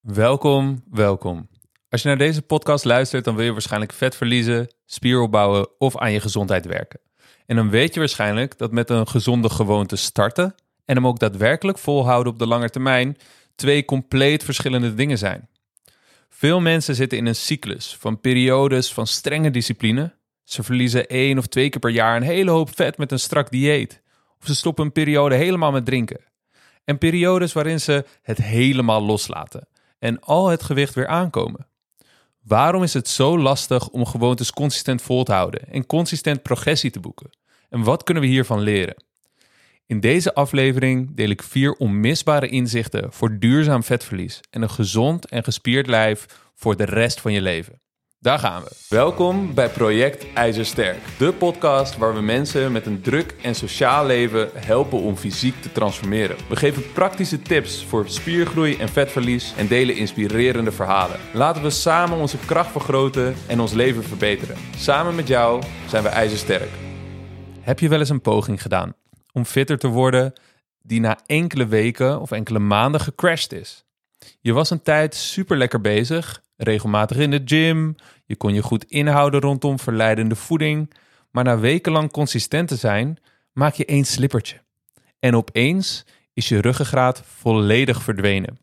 Welkom, welkom. Als je naar deze podcast luistert, dan wil je waarschijnlijk vet verliezen, spier opbouwen of aan je gezondheid werken. En dan weet je waarschijnlijk dat met een gezonde gewoonte starten en hem ook daadwerkelijk volhouden op de lange termijn twee compleet verschillende dingen zijn. Veel mensen zitten in een cyclus van periodes van strenge discipline. Ze verliezen één of twee keer per jaar een hele hoop vet met een strak dieet. Of ze stoppen een periode helemaal met drinken. En periodes waarin ze het helemaal loslaten en al het gewicht weer aankomen. Waarom is het zo lastig om gewoontes consistent vol te houden en consistent progressie te boeken? En wat kunnen we hiervan leren? In deze aflevering deel ik vier onmisbare inzichten voor duurzaam vetverlies en een gezond en gespierd lijf voor de rest van je leven. Daar gaan we. Welkom bij Project IJzersterk, de podcast waar we mensen met een druk en sociaal leven helpen om fysiek te transformeren. We geven praktische tips voor spiergroei en vetverlies en delen inspirerende verhalen. Laten we samen onze kracht vergroten en ons leven verbeteren. Samen met jou zijn we IJzersterk. Heb je wel eens een poging gedaan om fitter te worden die na enkele weken of enkele maanden gecrashed is? Je was een tijd super lekker bezig regelmatig in de gym. Je kon je goed inhouden rondom verleidende voeding. Maar na wekenlang consistent te zijn, maak je één slippertje. En opeens is je ruggengraat volledig verdwenen.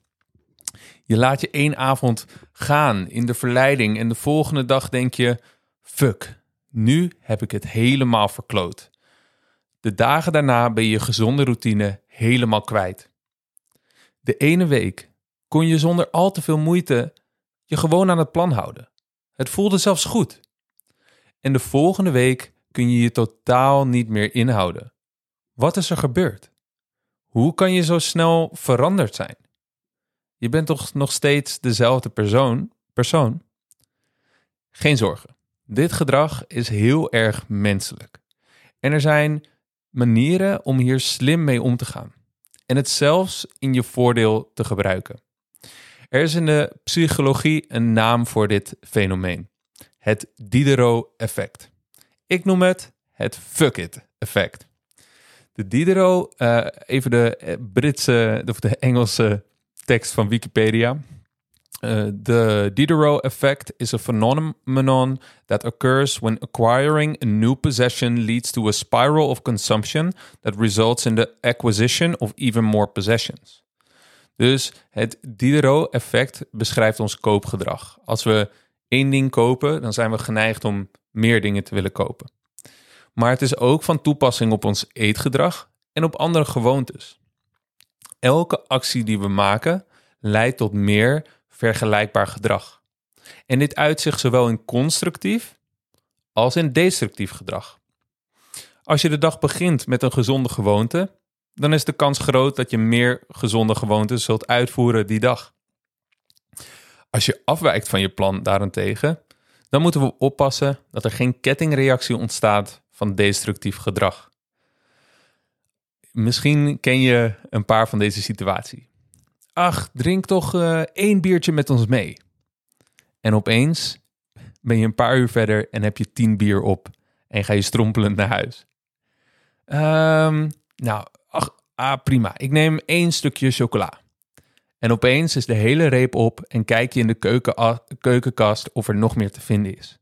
Je laat je één avond gaan in de verleiding en de volgende dag denk je: fuck, nu heb ik het helemaal verkloot. De dagen daarna ben je gezonde routine helemaal kwijt. De ene week kon je zonder al te veel moeite je gewoon aan het plan houden. Het voelde zelfs goed. En de volgende week kun je je totaal niet meer inhouden. Wat is er gebeurd? Hoe kan je zo snel veranderd zijn? Je bent toch nog steeds dezelfde persoon? persoon? Geen zorgen. Dit gedrag is heel erg menselijk. En er zijn manieren om hier slim mee om te gaan. En het zelfs in je voordeel te gebruiken. Er is in de psychologie een naam voor dit fenomeen: het Diderot-effect. Ik noem het het fuck it effect. De Diderot, uh, even de eh, Britse of de Engelse tekst van Wikipedia. Uh, the Diderot effect is a phenomenon that occurs when acquiring a new possession leads to a spiral of consumption that results in the acquisition of even more possessions. Dus het Diderot-effect beschrijft ons koopgedrag. Als we één ding kopen, dan zijn we geneigd om meer dingen te willen kopen. Maar het is ook van toepassing op ons eetgedrag en op andere gewoontes. Elke actie die we maken leidt tot meer vergelijkbaar gedrag. En dit uitzicht zowel in constructief als in destructief gedrag. Als je de dag begint met een gezonde gewoonte, dan is de kans groot dat je meer gezonde gewoontes zult uitvoeren die dag. Als je afwijkt van je plan daarentegen, dan moeten we oppassen dat er geen kettingreactie ontstaat van destructief gedrag. Misschien ken je een paar van deze situaties. Ach, drink toch uh, één biertje met ons mee. En opeens ben je een paar uur verder en heb je tien bier op en ga je strompelend naar huis. Um, nou, ah prima, ik neem één stukje chocola. En opeens is de hele reep op en kijk je in de keuken, keukenkast of er nog meer te vinden is.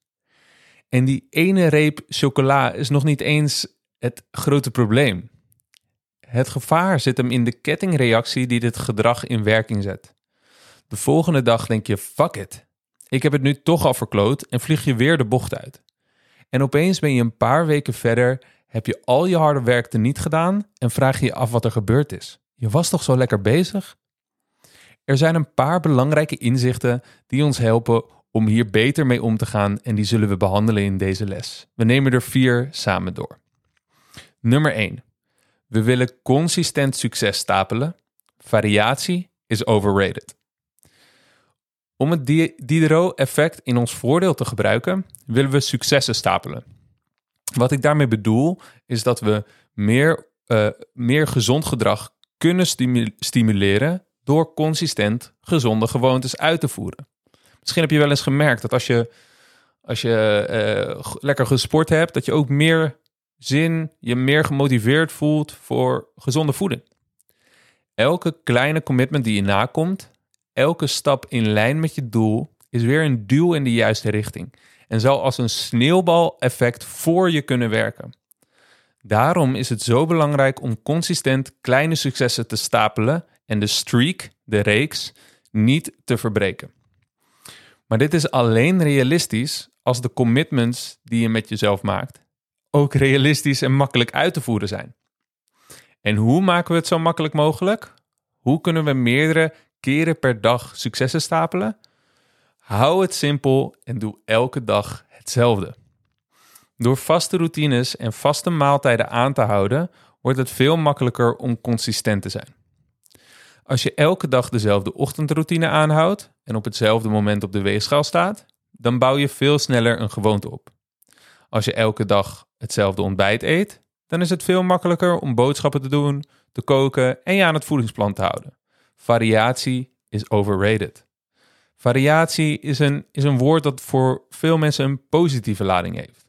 En die ene reep chocola is nog niet eens het grote probleem. Het gevaar zit hem in de kettingreactie die dit gedrag in werking zet. De volgende dag denk je: fuck it. Ik heb het nu toch al verkloot en vlieg je weer de bocht uit. En opeens ben je een paar weken verder heb je al je harde werk er niet gedaan en vraag je je af wat er gebeurd is. Je was toch zo lekker bezig? Er zijn een paar belangrijke inzichten die ons helpen om hier beter mee om te gaan en die zullen we behandelen in deze les. We nemen er vier samen door. Nummer 1. We willen consistent succes stapelen. Variatie is overrated. Om het Diderot-effect in ons voordeel te gebruiken, willen we successen stapelen. Wat ik daarmee bedoel, is dat we meer, uh, meer gezond gedrag kunnen stimuleren door consistent gezonde gewoontes uit te voeren. Misschien heb je wel eens gemerkt dat als je, als je uh, lekker gesport hebt, dat je ook meer zin, je meer gemotiveerd voelt voor gezonde voeding. Elke kleine commitment die je nakomt elke stap in lijn met je doel is weer een duw in de juiste richting en zal als een sneeuwbal-effect voor je kunnen werken. Daarom is het zo belangrijk om consistent kleine successen te stapelen en de streak, de reeks, niet te verbreken. Maar dit is alleen realistisch als de commitments die je met jezelf maakt ook realistisch en makkelijk uit te voeren zijn. En hoe maken we het zo makkelijk mogelijk? Hoe kunnen we meerdere keren per dag successen stapelen? Hou het simpel en doe elke dag hetzelfde. Door vaste routines en vaste maaltijden aan te houden, wordt het veel makkelijker om consistent te zijn. Als je elke dag dezelfde ochtendroutine aanhoudt en op hetzelfde moment op de weegschaal staat, dan bouw je veel sneller een gewoonte op. Als je elke dag hetzelfde ontbijt eet, dan is het veel makkelijker om boodschappen te doen, te koken en je aan het voedingsplan te houden. Variatie is overrated. Variatie is een, is een woord dat voor veel mensen een positieve lading heeft.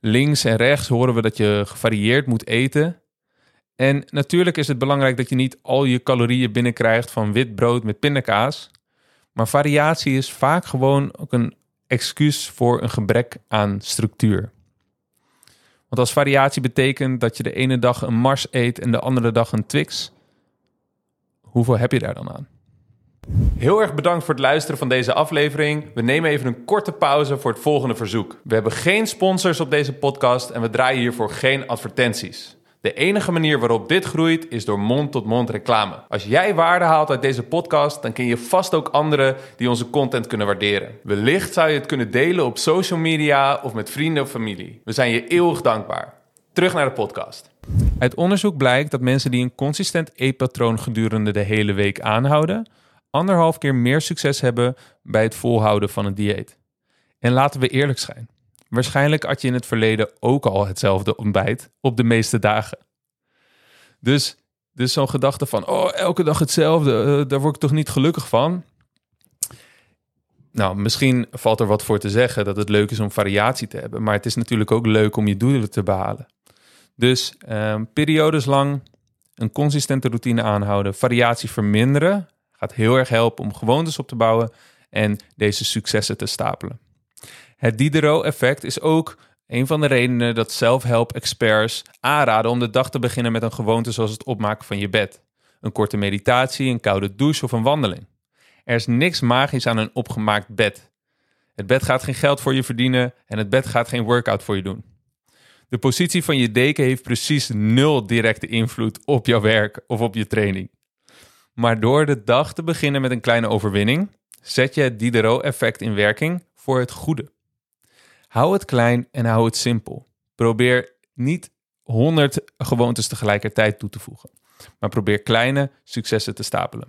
Links en rechts horen we dat je gevarieerd moet eten. En natuurlijk is het belangrijk dat je niet al je calorieën binnenkrijgt van wit brood met pindakaas. Maar variatie is vaak gewoon ook een excuus voor een gebrek aan structuur. Want als variatie betekent dat je de ene dag een Mars eet en de andere dag een Twix, hoeveel heb je daar dan aan? Heel erg bedankt voor het luisteren van deze aflevering. We nemen even een korte pauze voor het volgende verzoek. We hebben geen sponsors op deze podcast en we draaien hiervoor geen advertenties. De enige manier waarop dit groeit is door mond-tot-mond reclame. Als jij waarde haalt uit deze podcast, dan ken je vast ook anderen die onze content kunnen waarderen. Wellicht zou je het kunnen delen op social media of met vrienden of familie. We zijn je eeuwig dankbaar. Terug naar de podcast. Uit onderzoek blijkt dat mensen die een consistent eetpatroon gedurende de hele week aanhouden, anderhalf keer meer succes hebben bij het volhouden van een dieet. En laten we eerlijk zijn. Waarschijnlijk at je in het verleden ook al hetzelfde ontbijt op de meeste dagen. Dus, dus zo'n gedachte van, oh, elke dag hetzelfde, uh, daar word ik toch niet gelukkig van. Nou, misschien valt er wat voor te zeggen dat het leuk is om variatie te hebben, maar het is natuurlijk ook leuk om je doelen te behalen. Dus uh, periodes lang een consistente routine aanhouden, variatie verminderen, gaat heel erg helpen om gewoontes op te bouwen en deze successen te stapelen. Het Diderot-effect is ook een van de redenen dat self-help-experts aanraden om de dag te beginnen met een gewoonte zoals het opmaken van je bed. Een korte meditatie, een koude douche of een wandeling. Er is niks magisch aan een opgemaakt bed. Het bed gaat geen geld voor je verdienen en het bed gaat geen workout voor je doen. De positie van je deken heeft precies nul directe invloed op jouw werk of op je training. Maar door de dag te beginnen met een kleine overwinning, zet je het Diderot-effect in werking voor het goede. Hou het klein en hou het simpel. Probeer niet 100 gewoontes tegelijkertijd toe te voegen, maar probeer kleine successen te stapelen.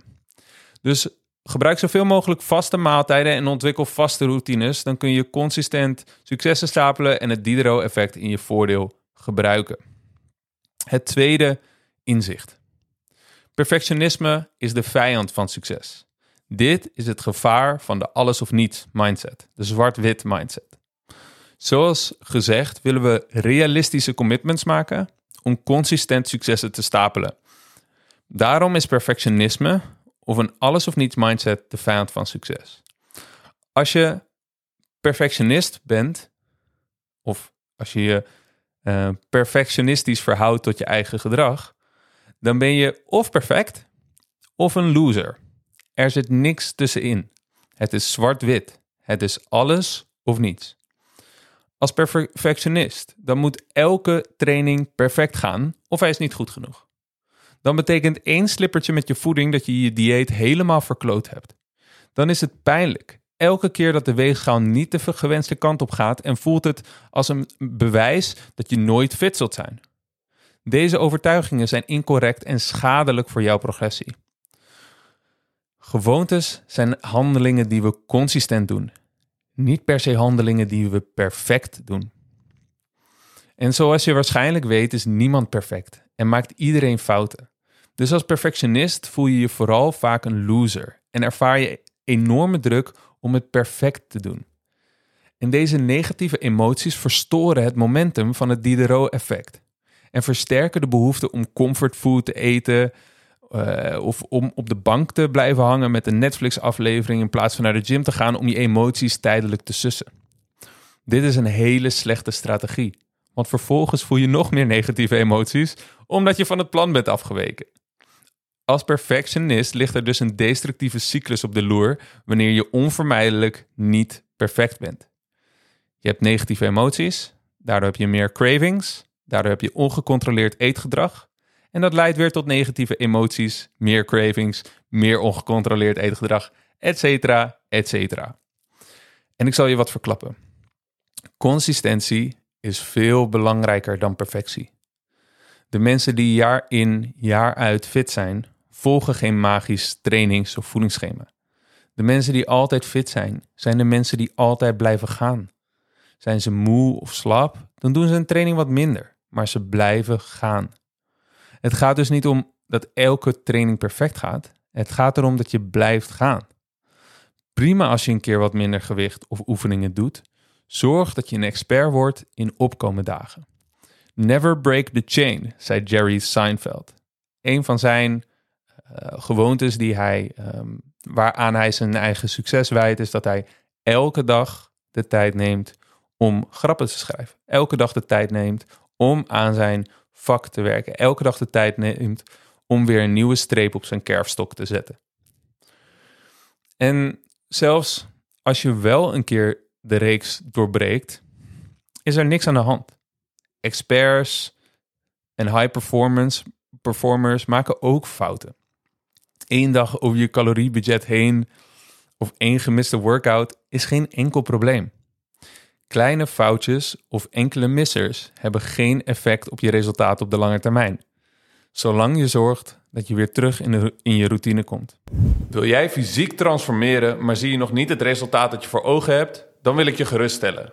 Dus gebruik zoveel mogelijk vaste maaltijden en ontwikkel vaste routines. Dan kun je consistent successen stapelen en het Diderot-effect in je voordeel gebruiken. Het tweede inzicht. Perfectionisme is de vijand van succes. Dit is het gevaar van de alles of niets mindset, de zwart-wit mindset. Zoals gezegd willen we realistische commitments maken om consistent successen te stapelen. Daarom is perfectionisme of een alles of niets mindset de vijand van succes. Als je perfectionist bent, of als je je uh, perfectionistisch verhoudt tot je eigen gedrag, dan ben je of perfect of een loser. Er zit niks tussenin. Het is zwart-wit. Het is alles of niets. Als perfectionist, dan moet elke training perfect gaan of hij is niet goed genoeg. Dan betekent één slippertje met je voeding dat je je dieet helemaal verkloot hebt. Dan is het pijnlijk. Elke keer dat de weegschaal niet de gewenste kant op gaat en voelt het als een bewijs dat je nooit fit zult zijn. Deze overtuigingen zijn incorrect en schadelijk voor jouw progressie. Gewoontes zijn handelingen die we consistent doen niet per se handelingen die we perfect doen. En zoals je waarschijnlijk weet, is niemand perfect en maakt iedereen fouten. Dus als perfectionist voel je je vooral vaak een loser en ervaar je enorme druk om het perfect te doen. En deze negatieve emoties verstoren het momentum van het Diderot-effect en versterken de behoefte om comfortfood te eten Uh, of om op de bank te blijven hangen met een Netflix-aflevering in plaats van naar de gym te gaan om je emoties tijdelijk te sussen. Dit is een hele slechte strategie, want vervolgens voel je nog meer negatieve emoties omdat je van het plan bent afgeweken. Als perfectionist ligt er dus een destructieve cyclus op de loer wanneer je onvermijdelijk niet perfect bent. Je hebt negatieve emoties, daardoor heb je meer cravings, daardoor heb je ongecontroleerd eetgedrag. En dat leidt weer tot negatieve emoties, meer cravings, meer ongecontroleerd eetgedrag, etc. etcetera. En ik zal je wat verklappen. Consistentie is veel belangrijker dan perfectie. De mensen die jaar in, jaar uit fit zijn, volgen geen magisch trainings- of voedingsschema. De mensen die altijd fit zijn, zijn de mensen die altijd blijven gaan. Zijn ze moe of slap, dan doen ze een training wat minder, maar ze blijven gaan. Het gaat dus niet om dat elke training perfect gaat. Het gaat erom dat je blijft gaan. Prima als je een keer wat minder gewicht of oefeningen doet. Zorg dat je een expert wordt in opkomende dagen. Never break the chain, zei Jerry Seinfeld. Een van zijn uh, gewoontes die hij, um, waaraan hij zijn eigen succes wijt, is dat hij elke dag de tijd neemt om grappen te schrijven. Elke dag de tijd neemt om aan zijn vak te werken. Elke dag de tijd neemt om weer een nieuwe streep op zijn kerfstok te zetten. En zelfs als je wel een keer de reeks doorbreekt, is er niks aan de hand. Experts en high performance performers maken ook fouten één dag over je caloriebudget heen of één gemiste workout is geen enkel probleem. Kleine foutjes of enkele missers hebben geen effect op je resultaat op de lange termijn. Zolang je zorgt dat je weer terug in, de, in je routine komt. Wil jij fysiek transformeren, maar zie je nog niet het resultaat dat je voor ogen hebt? Dan wil ik je geruststellen.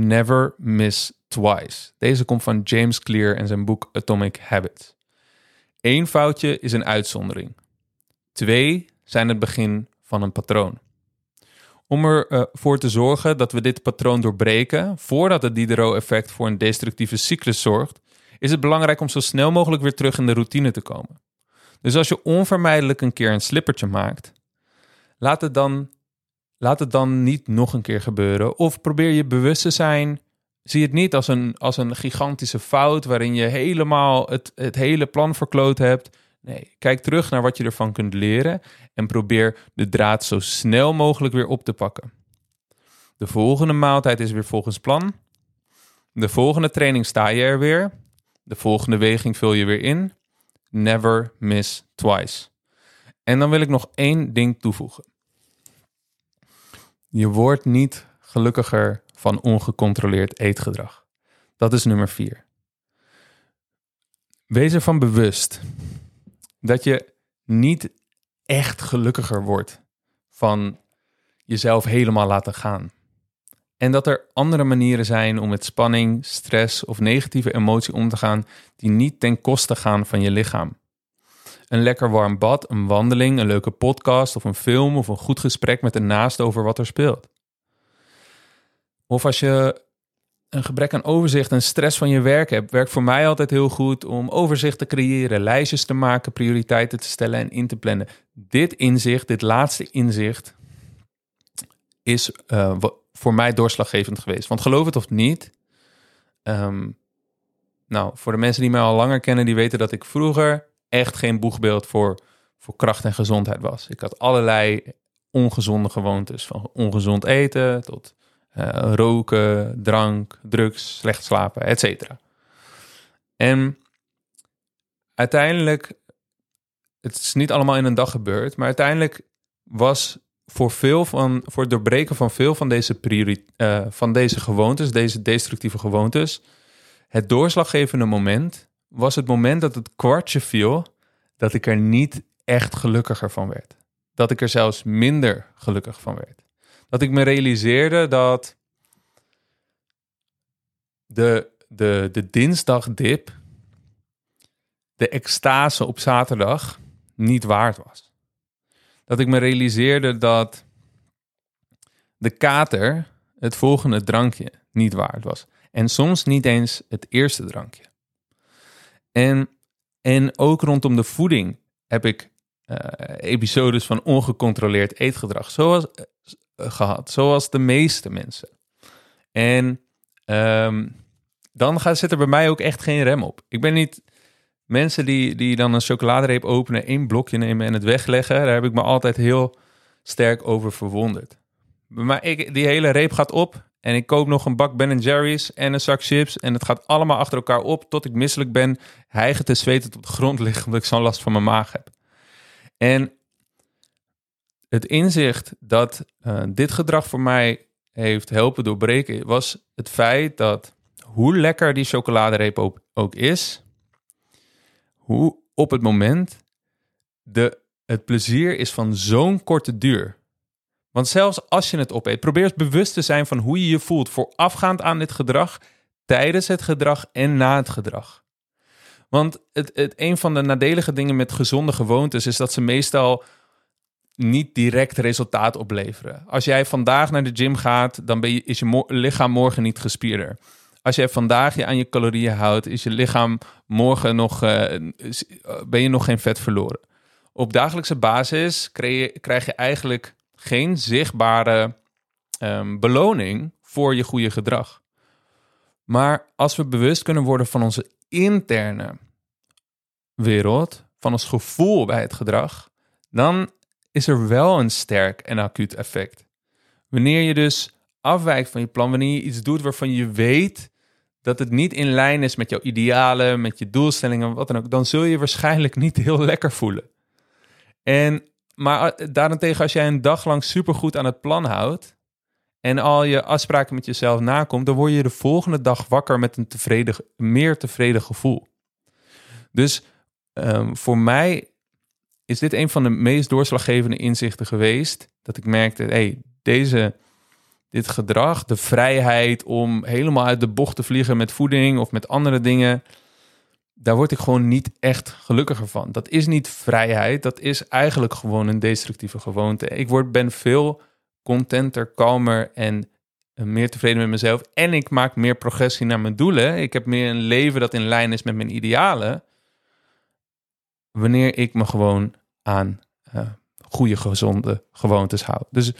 Never Miss Twice. Deze komt van James Clear en zijn boek Atomic Habits. Eén foutje is een uitzondering. Twee zijn het begin van een patroon. Om ervoor uh, te zorgen dat we dit patroon doorbreken voordat het Diderot-effect voor een destructieve cyclus zorgt, is het belangrijk om zo snel mogelijk weer terug in de routine te komen. Dus als je onvermijdelijk een keer een slippertje maakt, laat het dan Laat het dan niet nog een keer gebeuren. Of probeer je bewust te zijn. Zie het niet als een, als een gigantische fout waarin je helemaal het, het hele plan verkloot hebt. Nee, kijk terug naar wat je ervan kunt leren en probeer de draad zo snel mogelijk weer op te pakken. De volgende maaltijd is weer volgens plan. De volgende training sta je er weer. De volgende weging vul je weer in. Never miss twice. En dan wil ik nog één ding toevoegen. Je wordt niet gelukkiger van ongecontroleerd eetgedrag. Dat is nummer vier. Wees ervan bewust dat je niet echt gelukkiger wordt van jezelf helemaal laten gaan. En dat er andere manieren zijn om met spanning, stress of negatieve emotie om te gaan die niet ten koste gaan van je lichaam een lekker warm bad, een wandeling, een leuke podcast of een film of een goed gesprek met een naast over wat er speelt. Of als je een gebrek aan overzicht en stress van je werk hebt, werkt voor mij altijd heel goed om overzicht te creëren, lijstjes te maken, prioriteiten te stellen en in te plannen. Dit inzicht, dit laatste inzicht, is uh, voor mij doorslaggevend geweest. Want geloof het of niet, um, nou, voor de mensen die mij al langer kennen, die weten dat ik vroeger echt geen boegbeeld voor, voor kracht en gezondheid was. Ik had allerlei ongezonde gewoontes, van ongezond eten tot uh, roken, drank, drugs, slecht slapen, etc. En uiteindelijk, het is niet allemaal in een dag gebeurd, maar uiteindelijk was voor veel van, voor het doorbreken van veel van deze, uh, van deze gewoontes, deze destructieve gewoontes, het doorslaggevende moment was het moment dat het kwartje viel dat ik er niet echt gelukkiger van werd. Dat ik er zelfs minder gelukkig van werd. Dat ik me realiseerde dat de, de, de dinsdagdip, de extase op zaterdag, niet waard was. Dat ik me realiseerde dat de kater het volgende drankje niet waard was. En soms niet eens het eerste drankje. En, en ook rondom de voeding heb ik uh, episodes van ongecontroleerd eetgedrag zoals, uh, gehad, zoals de meeste mensen. En um, dan gaat, zit er bij mij ook echt geen rem op. Ik ben niet mensen die, die dan een chocoladereep openen, één blokje nemen en het wegleggen. Daar heb ik me altijd heel sterk over verwonderd. Maar ik, die hele reep gaat op en ik koop nog een bak Ben Jerry's en een zak chips. En het gaat allemaal achter elkaar op tot ik misselijk ben, hijgen te zweten op de grond liggen omdat ik zo'n last van mijn maag heb. En het inzicht dat uh, dit gedrag voor mij heeft helpen doorbreken, was het feit dat hoe lekker die chocoladereep ook, ook is, hoe op het moment de, het plezier is van zo'n korte duur. Want zelfs als je het opeet, probeer eens bewust te zijn van hoe je je voelt voorafgaand aan dit gedrag, tijdens het gedrag en na het gedrag. Want het, het, een van de nadelige dingen met gezonde gewoontes is dat ze meestal niet direct resultaat opleveren. Als jij vandaag naar de gym gaat, dan ben je, is je lichaam morgen niet gespierder. Als je vandaag je aan je calorieën houdt, is je lichaam morgen nog, uh, ben je nog geen vet verloren. Op dagelijkse basis krijg je eigenlijk geen zichtbare um, beloning voor je goede gedrag. Maar als we bewust kunnen worden van onze interne wereld, van ons gevoel bij het gedrag, dan is er wel een sterk en acuut effect. Wanneer je dus afwijkt van je plan, wanneer je iets doet waarvan je weet dat het niet in lijn is met jouw idealen, met je doelstellingen, wat dan ook, dan zul je waarschijnlijk niet heel lekker voelen. En maar eh, daarentegen, als jij een dag lang supergoed aan het plan houdt en al je afspraken met jezelf nakomt, dan word je de volgende dag wakker met een tevreden, meer tevreden gevoel. Dus um, voor mij is dit een van de meest doorslaggevende inzichten geweest. Dat ik merkte, hey, deze, dit gedrag, de vrijheid om helemaal uit de bocht te vliegen met voeding of met andere dingen daar word ik gewoon niet echt gelukkiger van. Dat is niet vrijheid, dat is eigenlijk gewoon een destructieve gewoonte. Ik word, ben veel contenter, kalmer en eh, meer tevreden met mezelf. En ik maak meer progressie naar mijn doelen. Ik heb meer een leven dat in lijn is met mijn idealen. Wanneer ik me gewoon aan uh, goede, gezonde gewoontes hou. Dus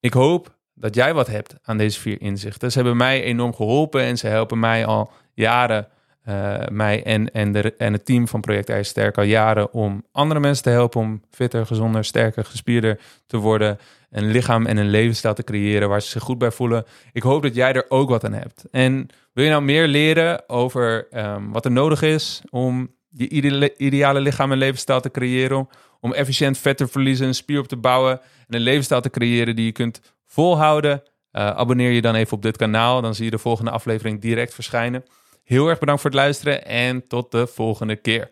ik hoop dat jij wat hebt aan deze vier inzichten. Ze hebben mij enorm geholpen en ze helpen mij al jaren uh, mij en, en, de, en het team van Project IJs Sterk al jaren om andere mensen te helpen om fitter, gezonder, sterker, gespierder te worden. Een lichaam en een levensstijl te creëren waar ze zich goed bij voelen. Ik hoop dat jij er ook wat aan hebt. En wil je nou meer leren over um, wat er nodig is om je ideale lichaam en levensstijl te creëren? Om efficiënt vet te verliezen, een spier op te bouwen en een levensstijl te creëren die je kunt volhouden? Uh, abonneer je dan even op dit kanaal. Dan zie je de volgende aflevering direct verschijnen. Heel erg bedankt voor het luisteren en tot de volgende keer.